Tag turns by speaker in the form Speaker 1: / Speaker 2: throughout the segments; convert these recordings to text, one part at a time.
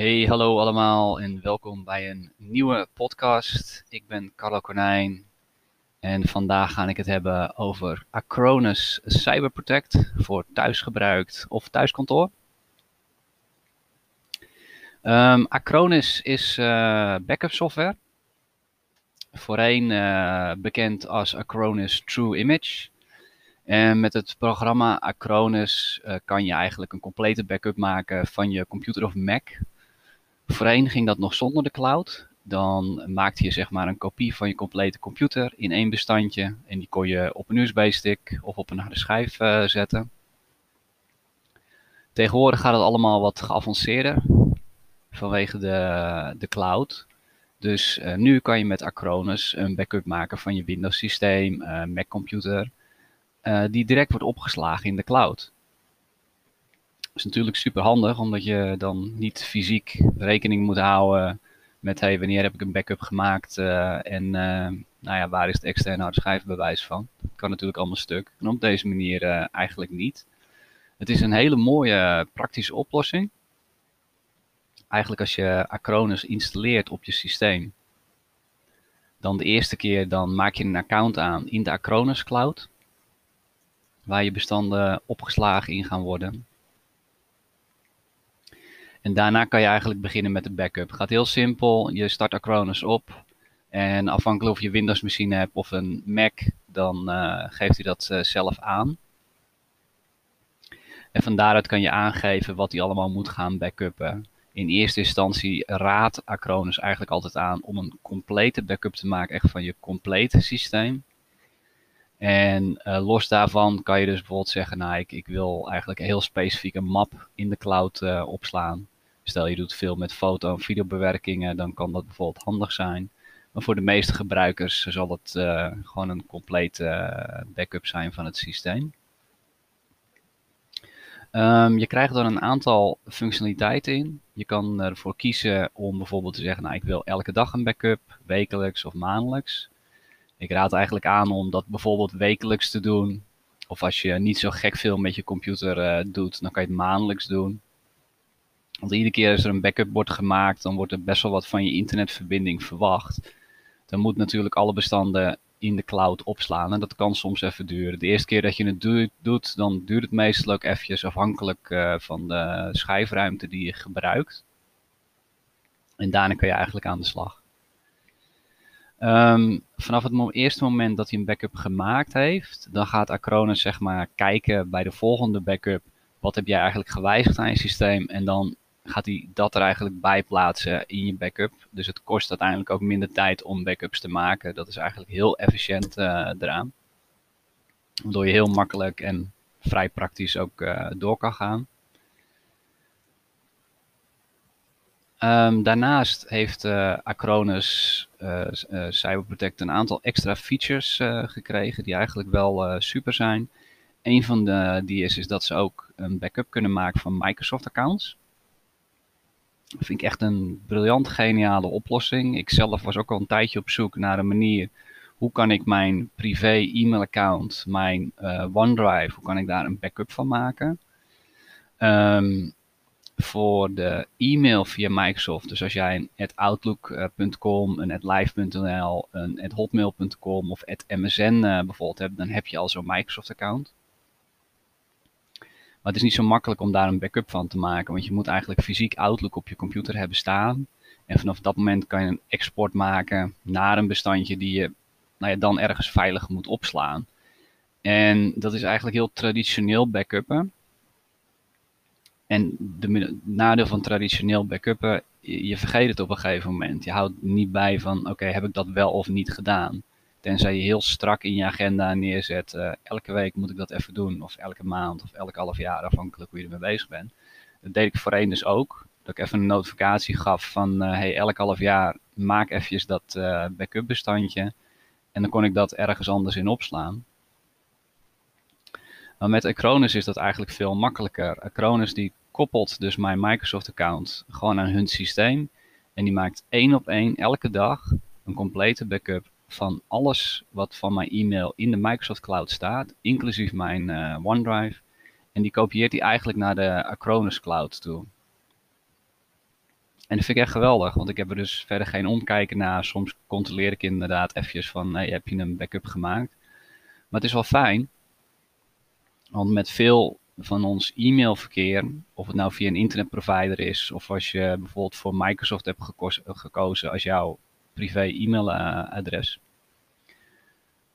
Speaker 1: Hey, hallo allemaal en welkom bij een nieuwe podcast. Ik ben Carlo Konijn en vandaag ga ik het hebben over Acronis Cyberprotect voor thuisgebruik of thuiskantoor. Um, Acronis is uh, backup software. Voorheen uh, bekend als Acronis True Image. En met het programma Acronis uh, kan je eigenlijk een complete backup maken van je computer of Mac. Voorheen ging dat nog zonder de cloud. Dan maakte je zeg maar een kopie van je complete computer in één bestandje. En die kon je op een USB-stick of op een harde schijf uh, zetten. Tegenwoordig gaat het allemaal wat geavanceerder vanwege de, de cloud. Dus uh, nu kan je met Acronis een backup maken van je Windows systeem, uh, Mac computer, die direct wordt opgeslagen in de cloud is natuurlijk super handig, omdat je dan niet fysiek rekening moet houden met hey, wanneer heb ik een backup gemaakt uh, en uh, nou ja, waar is het externe harde van. Dat kan natuurlijk allemaal stuk. En op deze manier uh, eigenlijk niet. Het is een hele mooie praktische oplossing. Eigenlijk als je Acronis installeert op je systeem, dan de eerste keer dan maak je een account aan in de Acronis Cloud, waar je bestanden opgeslagen in gaan worden. En daarna kan je eigenlijk beginnen met de backup. Gaat heel simpel. Je start Acronis op. En afhankelijk of je Windows machine hebt of een Mac, dan uh, geeft hij dat uh, zelf aan. En van daaruit kan je aangeven wat hij allemaal moet gaan backuppen. In eerste instantie raadt Acronis eigenlijk altijd aan om een complete backup te maken, echt van je complete systeem. En uh, los daarvan kan je dus bijvoorbeeld zeggen, nou ik, ik wil eigenlijk heel specifiek een map in de cloud opslaan. Stel je doet veel met foto- en videobewerkingen, dan kan dat bijvoorbeeld handig zijn. Maar voor de meeste gebruikers zal het uh, gewoon een complete backup zijn van het systeem. Um, je krijgt er een aantal functionaliteiten in. Je kan ervoor kiezen om bijvoorbeeld te zeggen, nou ik wil elke dag een backup, wekelijks of maandelijks. Ik raad eigenlijk aan om dat bijvoorbeeld wekelijks te doen. Of als je niet zo gek veel met je computer uh, doet, dan kan je het maandelijks doen. Want iedere keer als er een backup wordt gemaakt, dan wordt er best wel wat van je internetverbinding verwacht. Dan moet natuurlijk alle bestanden in de cloud opslaan en dat kan soms even duren. De eerste keer dat je het doet, dan duurt het meestal ook eventjes afhankelijk uh, van de schijfruimte die je gebruikt. En daarna kan je eigenlijk aan de slag. Um, vanaf het eerste moment dat hij een backup gemaakt heeft, dan gaat Acronis zeg maar kijken bij de volgende backup. Wat heb jij eigenlijk gewijzigd aan je systeem? En dan gaat hij dat er eigenlijk bij plaatsen in je backup. Dus het kost uiteindelijk ook minder tijd om backups te maken. Dat is eigenlijk heel efficiënt uh, eraan. Waardoor je heel makkelijk en vrij praktisch ook uh, door kan gaan. Um, daarnaast heeft uh, Acronis Cyberprotect een aantal extra features gekregen die eigenlijk wel super zijn. Een van de, die is, is dat ze ook een backup kunnen maken van Microsoft accounts. Dat vind ik echt een briljant geniale oplossing. Ik zelf was ook al een tijdje op zoek naar een manier hoe kan ik mijn privé e-mail account, mijn OneDrive, hoe kan ik daar een backup van maken. Um, voor de e-mail via Microsoft. Dus als jij een outlook.com, een live.nl, een hotmail.com of msn uh, bijvoorbeeld hebt, dan heb je al zo'n Microsoft account. Maar het is niet zo makkelijk om daar een backup van te maken, want je moet eigenlijk fysiek Outlook op je computer hebben staan. En vanaf dat moment kan je een export maken naar een bestandje die je nou ja, dan ergens veilig moet opslaan. En dat is eigenlijk heel traditioneel backuppen. En de nadeel van traditioneel backuppen, je, je vergeet het op een gegeven moment. Je houdt niet bij van, oké, heb ik dat wel of niet gedaan? Tenzij je heel strak in je agenda neerzet, uh, elke week moet ik dat even doen, of elke maand, of elk half jaar, afhankelijk hoe je ermee bezig bent. Dat deed ik voorheen dus ook. Dat ik even een notificatie gaf van, uh, hey, elk half jaar maak eventjes dat uh, backup bestandje. En dan kon ik dat ergens anders in opslaan. Maar met Acronis is dat eigenlijk veel makkelijker. Acronis die koppelt dus mijn Microsoft account gewoon aan hun systeem. En die maakt één op één elke dag een complete backup van alles wat van mijn e-mail in de Microsoft Cloud staat, inclusief mijn uh, OneDrive. En die kopieert hij eigenlijk naar de Acronis Cloud toe. En dat vind ik echt geweldig, want ik heb er dus verder geen omkijken naar. Soms controleer ik inderdaad eventjes van, heb je een backup gemaakt? Maar het is wel fijn, want met veel van ons e-mailverkeer, of het nou via een internetprovider is, of als je bijvoorbeeld voor Microsoft hebt gekozen als jouw privé e-mailadres,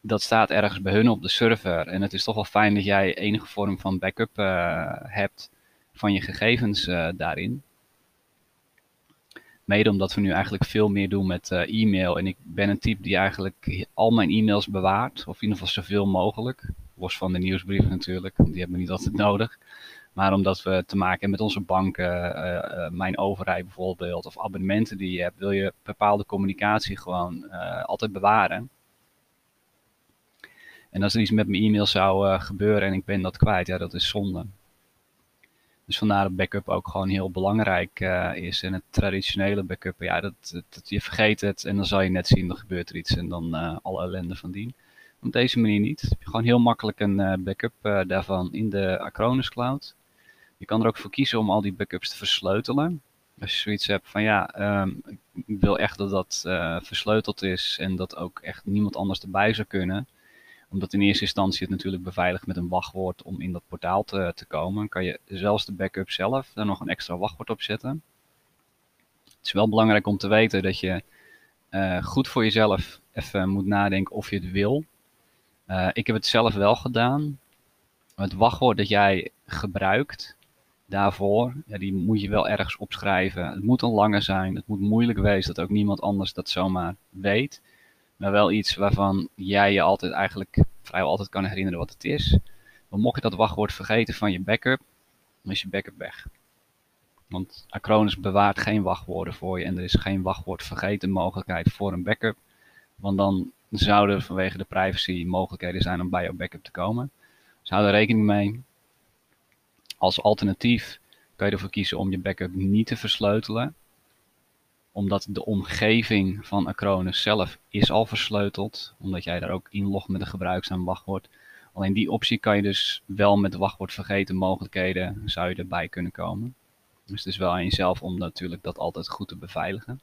Speaker 1: dat staat ergens bij hun op de server. En het is toch wel fijn dat jij enige vorm van backup uh, hebt van je gegevens uh, daarin. Mede omdat we nu eigenlijk veel meer doen met uh, e-mail. En ik ben een type die eigenlijk al mijn e-mails bewaart. Of in ieder geval zoveel mogelijk. Los van de nieuwsbrieven natuurlijk. Die hebben we niet altijd nodig. Maar omdat we te maken hebben met onze banken, uh, mijn overheid bijvoorbeeld, of abonnementen die je hebt, wil je bepaalde communicatie gewoon altijd bewaren. En als er iets met mijn e-mail zou gebeuren en ik ben dat kwijt, ja, dat is zonde. Dus vandaar dat backup ook gewoon heel belangrijk is. En het traditionele backup, ja, dat, dat, je vergeet het en dan zal je net zien, dan gebeurt er iets en dan alle ellende van dien. Op deze manier niet. Gewoon heel makkelijk een uh, backup daarvan in de Acronis Cloud. Je kan er ook voor kiezen om al die backups te versleutelen. Als je zoiets hebt van ja, um, ik wil echt dat dat versleuteld is en dat ook echt niemand anders erbij zou kunnen omdat in eerste instantie het natuurlijk beveiligd met een wachtwoord om in dat portaal te, te komen, kan je zelfs de backup zelf daar nog een extra wachtwoord op zetten. Het is wel belangrijk om te weten dat je uh, goed voor jezelf even moet nadenken of je het wil. Uh, ik heb het zelf wel gedaan. Het wachtwoord dat jij gebruikt daarvoor, ja, die moet je wel ergens opschrijven. Het moet een lange zijn, het moet moeilijk wezen dat ook niemand anders dat zomaar weet maar wel iets waarvan jij je altijd eigenlijk vrijwel altijd kan herinneren wat het is. Maar mocht je dat wachtwoord vergeten van je backup, dan is je backup weg. Want Acronis bewaart geen wachtwoorden voor je en er is geen wachtwoord vergeten mogelijkheid voor een backup. Want dan zouden vanwege de privacy mogelijkheden zijn om bij jouw backup te komen. Dus hou er rekening mee. Als alternatief kan je ervoor kiezen om je backup niet te versleutelen omdat de omgeving van Acronis zelf is al versleuteld, omdat jij daar ook inlogt met een gebruikzaam wachtwoord. Alleen die optie kan je dus wel met wachtwoord vergeten mogelijkheden, zou je erbij kunnen komen. Dus het is wel aan jezelf om natuurlijk dat altijd goed te beveiligen.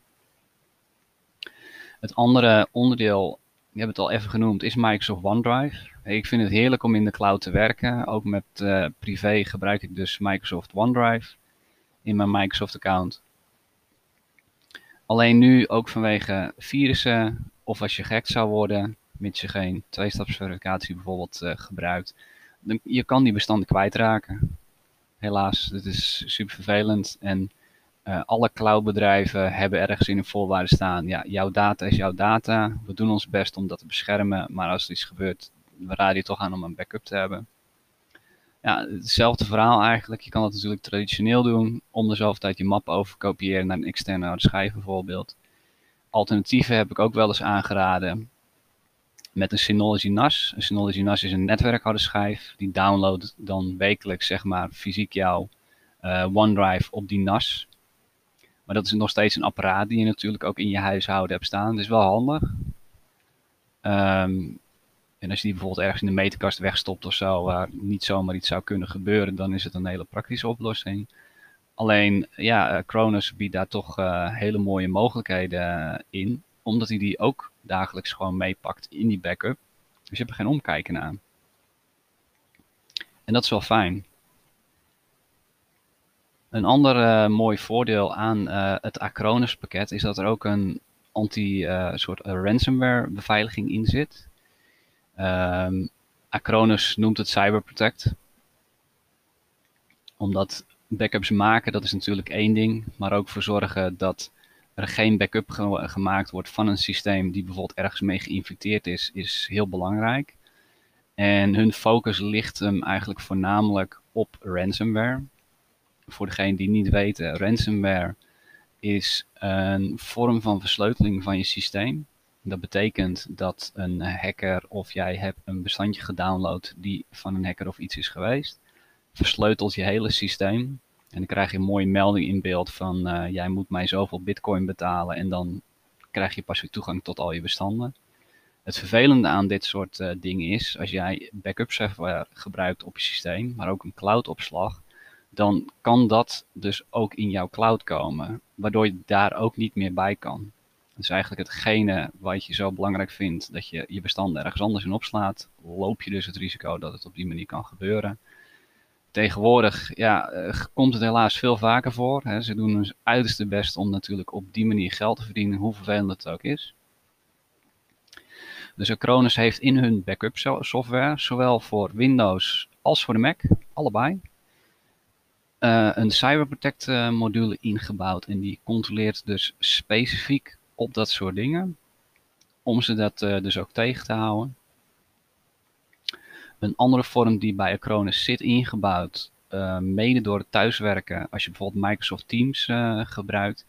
Speaker 1: Het andere onderdeel, je hebt het al even genoemd, is Microsoft OneDrive. Ik vind het heerlijk om in de cloud te werken. Ook met uh, privé gebruik ik dus Microsoft OneDrive in mijn Microsoft account. Alleen nu ook vanwege virussen of als je gehackt zou worden, mits je geen tweestapsverificatie bijvoorbeeld uh, gebruikt, dan, je kan die bestanden kwijtraken. Helaas, dit is super vervelend en uh, alle cloudbedrijven hebben ergens in een voorwaarde staan, ja, jouw data is jouw data, we doen ons best om dat te beschermen, maar als er iets gebeurt, we raden je toch aan om een backup te hebben ja, hetzelfde verhaal eigenlijk. Je kan dat natuurlijk traditioneel doen. Om de tijd je map overkopiëren naar een externe harde schijf bijvoorbeeld. Alternatieven heb ik ook wel eens aangeraden. Met een Synology NAS. Een Synology NAS is een netwerkharde schijf. Die downloadt dan wekelijks zeg maar fysiek jouw uh, OneDrive op die NAS. Maar dat is nog steeds een apparaat die je natuurlijk ook in je huishouden hebt staan. Dat is wel handig. Um, en als je die bijvoorbeeld ergens in de meterkast wegstopt of zo, waar niet zomaar iets zou kunnen gebeuren, dan is het een hele praktische oplossing. Alleen, ja, Cronus biedt daar toch uh, hele mooie mogelijkheden eh, in, omdat hij die ook dagelijks gewoon meepakt in die backup. Dus je hebt er geen omkijken aan. En dat is wel fijn. Een ander mooi voordeel aan het Acronis pakket is dat er ook een anti-soort ransomware beveiliging in zit. Um, Acronis noemt het Cyberprotect. Omdat backups maken, dat is natuurlijk één ding. Maar ook voor zorgen dat er geen backup gemaakt wordt van een systeem die bijvoorbeeld ergens mee geïnfecteerd is, is heel belangrijk. En hun focus ligt hem eigenlijk voornamelijk op ransomware. Voor degene die niet weten, ransomware is een vorm van versleuteling van je systeem. Dat betekent dat een hacker of jij hebt een bestandje gedownload die van een hacker of iets is geweest. Versleutelt je hele systeem. En dan krijg je een mooie melding in beeld van uh, jij moet mij zoveel bitcoin betalen en dan krijg je pas weer toegang tot al je bestanden. Het vervelende aan dit soort uh, dingen is, als jij backup software gebruikt op je systeem, maar ook een cloud opslag, dan kan dat dus ook in jouw cloud komen, waardoor je daar ook niet meer bij kan. Dus eigenlijk hetgene wat je zo belangrijk vindt, dat je je bestanden ergens anders in opslaat, loop je dus het risico dat het op die manier kan gebeuren. Tegenwoordig ja, eh, komt het helaas veel vaker voor. Hè. Ze doen hun uiterste best om natuurlijk op die manier geld te verdienen, hoe vervelend het ook is. Dus Acronis heeft in hun backup software, zowel voor Windows als voor de Mac, allebei, uh, een CyberProtect uh, module ingebouwd. En die controleert dus specifiek op dat soort dingen. Om ze dat uh, dus ook tegen te houden. Een andere vorm die bij Acronis zit ingebouwd, mede door het thuiswerken, als je bijvoorbeeld Microsoft Teams gebruikt,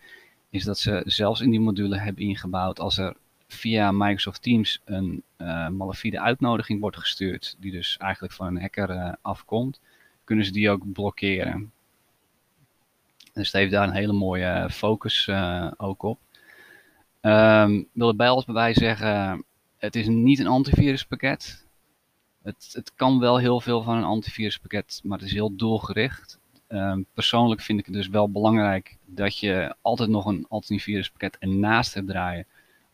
Speaker 1: is dat ze zelfs in die module hebben ingebouwd als er via Microsoft Teams een malafide uitnodiging wordt gestuurd, die dus eigenlijk van een hacker afkomt, kunnen ze die ook blokkeren. Dus het heeft daar een hele mooie focus uh, ook op. Um, wil erbij als bij zeggen, het is niet een antiviruspakket. Het, het kan wel heel veel van een antiviruspakket, maar het is heel doelgericht. Um, persoonlijk vind ik het dus wel belangrijk dat je altijd nog een antiviruspakket ernaast hebt draaien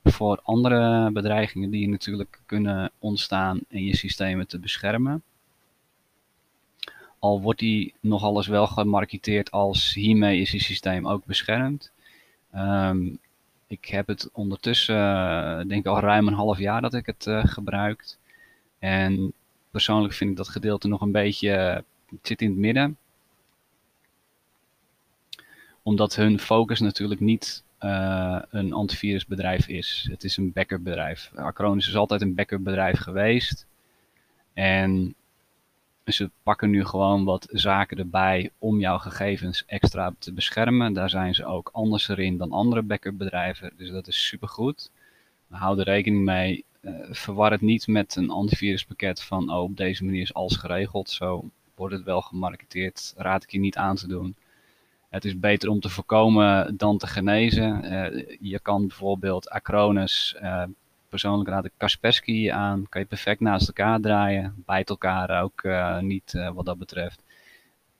Speaker 1: voor andere bedreigingen die natuurlijk kunnen ontstaan en je systemen te beschermen. Al wordt die nogal eens wel gemarketeerd als hiermee is je systeem ook beschermd. Um, ik heb het ondertussen, uh, denk ik al ruim een half jaar dat ik het uh, gebruik. En persoonlijk vind ik dat gedeelte nog een beetje, uh, zit in het midden. Omdat hun focus natuurlijk niet een antivirusbedrijf is. Het is een backup bedrijf. Acronis is altijd een backup bedrijf geweest. En ze pakken nu gewoon wat zaken erbij om jouw gegevens extra te beschermen. Daar zijn ze ook anders erin dan andere backup bedrijven. Dus dat is supergoed. Hou er rekening mee. Uh, verwar het niet met een antiviruspakket van oh, op deze manier is alles geregeld. Zo wordt het wel gemarketeerd. Raad ik je niet aan te doen. Het is beter om te voorkomen dan te genezen. Uh, je kan bijvoorbeeld Acronis uh, persoonlijk raad ik Kaspersky aan. Kan je perfect naast elkaar draaien. Bijt elkaar ook uh, niet uh, wat dat betreft.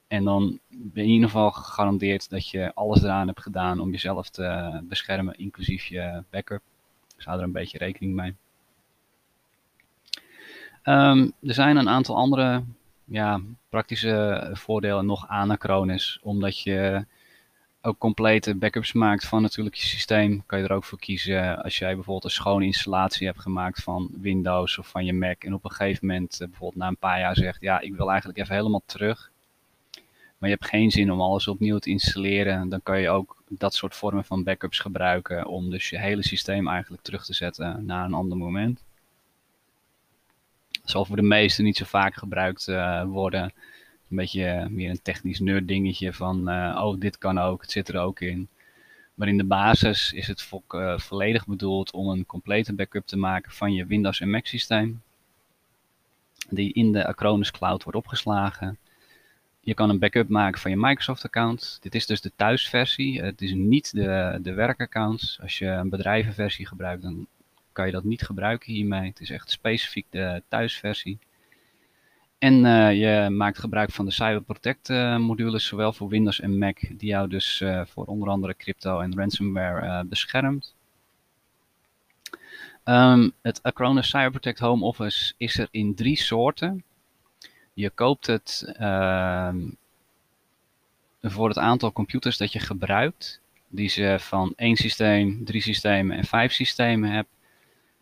Speaker 1: En dan ben je in ieder geval gegarandeerd dat je alles eraan hebt gedaan om jezelf te beschermen, inclusief je backup. Ik zou er een beetje rekening mee. Um, er zijn een aantal andere ja, praktische voordelen nog aan Acronis, omdat je ook complete backups maakt van natuurlijk je systeem, kan je er ook voor kiezen als jij bijvoorbeeld een schone installatie hebt gemaakt van Windows of van je Mac en op een gegeven moment eh, bijvoorbeeld na een paar jaar zegt, ja, ik wil eigenlijk even helemaal terug. Maar je hebt geen zin om alles opnieuw te installeren, dan kan je ook dat soort vormen van backups gebruiken om dus je hele systeem eigenlijk terug te zetten naar een ander moment. Dat zal voor de meesten niet zo vaak gebruikt uh, worden een beetje eh, meer een technisch nerd dingetje van, uh, oh, dit kan ook, het zit er ook in. Maar in de basis is het uh, volledig bedoeld om een complete backup te maken van je Windows en Mac systeem. Die in de Acronis Cloud wordt opgeslagen. Je kan een backup maken van je Microsoft account. Dit is dus de thuisversie. Het is niet de, de werkaccount. Als je een bedrijvenversie gebruikt, dan kan je dat niet gebruiken hiermee. Het is echt specifiek de thuisversie. En uh, je maakt gebruik van de CyberProtect uh, modules, zowel voor Windows en Mac, die jou dus uh, voor onder andere crypto en ransomware beschermt. Um, het Acronis CyberProtect Home Office is er in drie soorten. Je koopt het uh, voor het aantal computers dat je gebruikt, die ze van één systeem, drie systemen en vijf systemen hebt,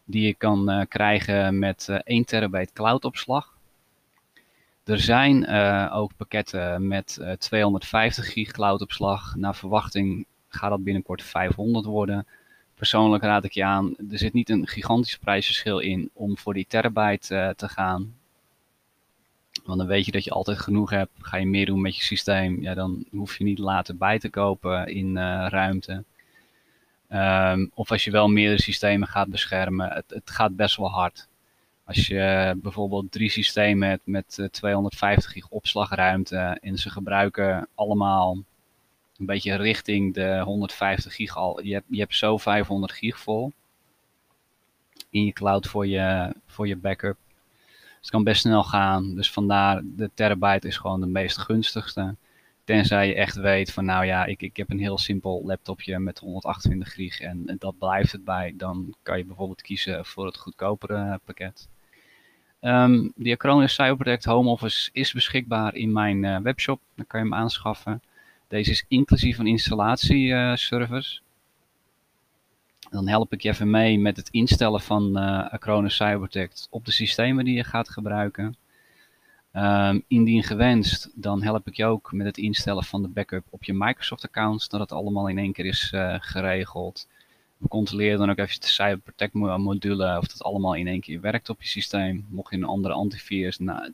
Speaker 1: die je kan krijgen met 1 terabyte cloudopslag. Er zijn uh, ook pakketten met uh, 250 gig cloudopslag. Naar verwachting gaat dat binnenkort 500 worden. Persoonlijk raad ik je aan, er zit niet een gigantisch prijsverschil in om voor die terabyte uh, te gaan. Want dan weet je dat je altijd genoeg hebt. Ga je meer doen met je systeem, ja, dan hoef je niet later bij te kopen in ruimte. Um, of als je wel meerdere systemen gaat beschermen, het, het gaat best wel hard. Als je bijvoorbeeld drie systemen hebt met 250 eh, gig opslagruimte en ze gebruiken allemaal een beetje richting de 150 gig al. Je hebt, je hebt zo 500 gig vol in je cloud voor je, voor je backup. Het kan best snel gaan. Dus vandaar de terabyte is gewoon de meest gunstigste. Tenzij je echt weet van nou ja, ik, ik heb een heel simpel laptopje met 128 gig en, en dat blijft het bij. Dan kan je bijvoorbeeld kiezen voor het goedkopere pakket. Um, de Acronis Cyberprotect Home Office is beschikbaar in mijn uh, webshop. Dan kan je hem aanschaffen. Deze is inclusief een installatieservice. Dan help ik je even mee met het instellen van uh, Acronis Cyberprotect op de systemen die je gaat gebruiken. Um, indien gewenst, dan help ik je ook met het instellen van de backup op je Microsoft account, dat het allemaal in één keer is uh, geregeld. We controleren dan ook even de Cyberprotect module of dat allemaal in één keer werkt op je systeem. Mocht je een andere antivirus nou,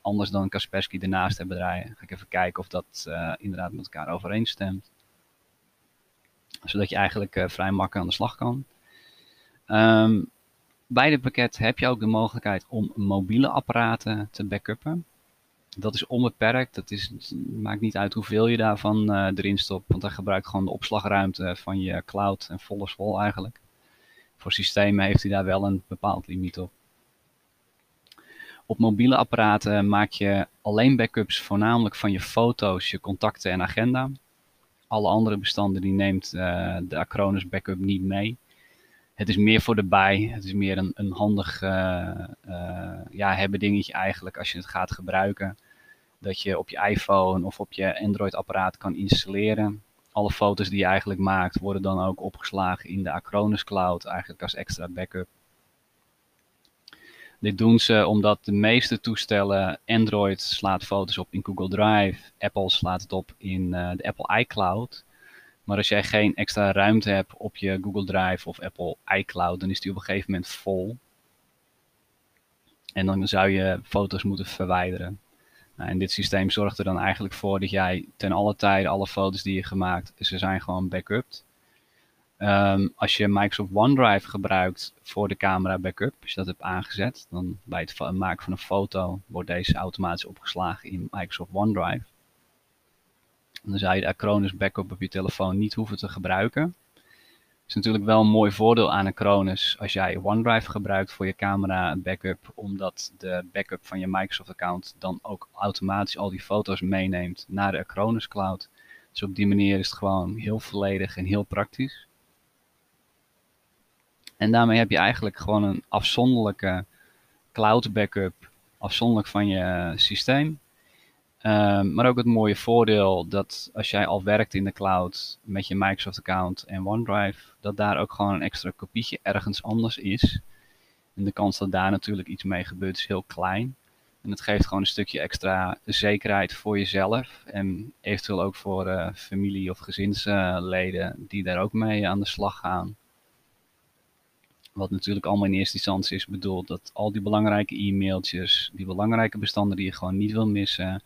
Speaker 1: anders dan Kaspersky ernaast hebben draaien, ga ik even kijken of dat uh, inderdaad met elkaar overeenstemt. Zodat je eigenlijk uh, vrij makkelijk aan de slag kan. Um, bij dit pakket heb je ook de mogelijkheid om mobiele apparaten te backuppen. Dat is onbeperkt. Dat is, maakt niet uit hoeveel je daarvan uh, erin stopt. Want hij gebruikt gewoon de opslagruimte van je cloud en vol is vol eigenlijk. Voor systemen heeft hij daar wel een bepaald limiet op. Op mobiele apparaten maak je alleen backups voornamelijk van je foto's, je contacten en agenda. Alle andere bestanden die neemt uh, de Acronis backup niet mee het is meer voor de bij. Het is meer een, een handig uh, ja, hebben dingetje eigenlijk als je het gaat gebruiken. Dat je op je iPhone of op je Android apparaat kan installeren. Alle foto's die je eigenlijk maakt worden dan ook opgeslagen in de Acronis Cloud eigenlijk als extra backup. Dit doen ze omdat de meeste toestellen, Android slaat foto's op in Google Drive, Apple slaat het op in uh, de Apple iCloud. Maar als jij geen extra ruimte hebt op je Google Drive of Apple iCloud, dan is die op een gegeven moment vol. En dan zou je foto's moeten verwijderen. Nou, en dit systeem zorgt er dan eigenlijk voor dat jij ten alle tijde alle foto's die je gemaakt, ze zijn gewoon backupt. Um, als je Microsoft OneDrive gebruikt voor de camera backup, als je dat hebt aangezet, dan bij het maken van een foto wordt deze automatisch opgeslagen in Microsoft OneDrive. Dan zou je de Acronis backup op je telefoon niet hoeven te gebruiken. Is natuurlijk wel een mooi voordeel aan Acronis als jij OneDrive gebruikt voor je camera backup, omdat de backup van je Microsoft account dan ook automatisch al die foto's meeneemt naar de Acronis cloud. Dus op die manier is het gewoon heel volledig en heel praktisch. En daarmee heb je eigenlijk gewoon een afzonderlijke cloud backup, afzonderlijk van je systeem. Um, maar ook het mooie voordeel dat als jij al werkt in de cloud met je Microsoft account en OneDrive, dat daar ook gewoon een extra kopietje ergens anders is. En de kans dat daar natuurlijk iets mee gebeurt is heel klein. En het geeft gewoon een stukje extra zekerheid voor jezelf en eventueel ook voor uh, familie of gezinsleden die daar ook mee aan de slag gaan. Wat natuurlijk allemaal in eerste instantie is bedoeld dat al die belangrijke e-mailtjes, die belangrijke bestanden die je gewoon niet wil missen,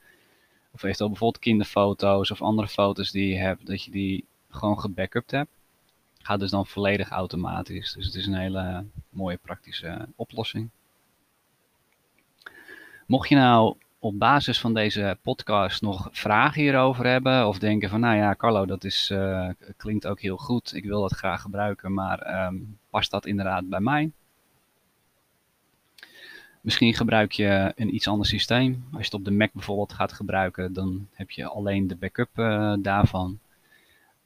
Speaker 1: of eventueel bijvoorbeeld kinderfoto's of andere foto's die je hebt, dat je die gewoon gebackupt hebt. Gaat dus dan volledig automatisch. Dus het is een hele mooie praktische oplossing. Mocht je nou op basis van deze podcast nog vragen hierover hebben of denken van nou ja Carlo dat is, uh, klinkt ook heel goed, ik wil dat graag gebruiken, maar um, past dat inderdaad bij mij? Misschien gebruik je een iets ander systeem. Als je het op de Mac bijvoorbeeld gaat gebruiken, dan heb je alleen de backup uh, daarvan.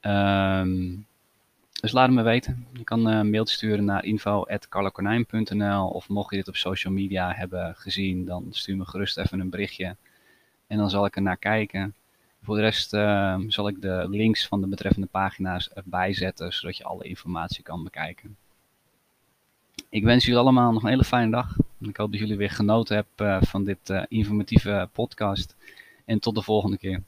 Speaker 1: Um, dus laat het me weten. Je kan een mailtje sturen naar info.carlokonijn.nl of mocht je dit op social media hebben gezien, dan stuur me gerust even een berichtje. En dan zal ik er naar kijken. Voor de rest uh, zal ik de links van de betreffende pagina's erbij zetten, zodat je alle informatie kan bekijken. Ik wens jullie allemaal nog een hele fijne dag. Ik hoop dat jullie weer genoten hebben eh, van dit eh, informatieve podcast. En tot de volgende keer.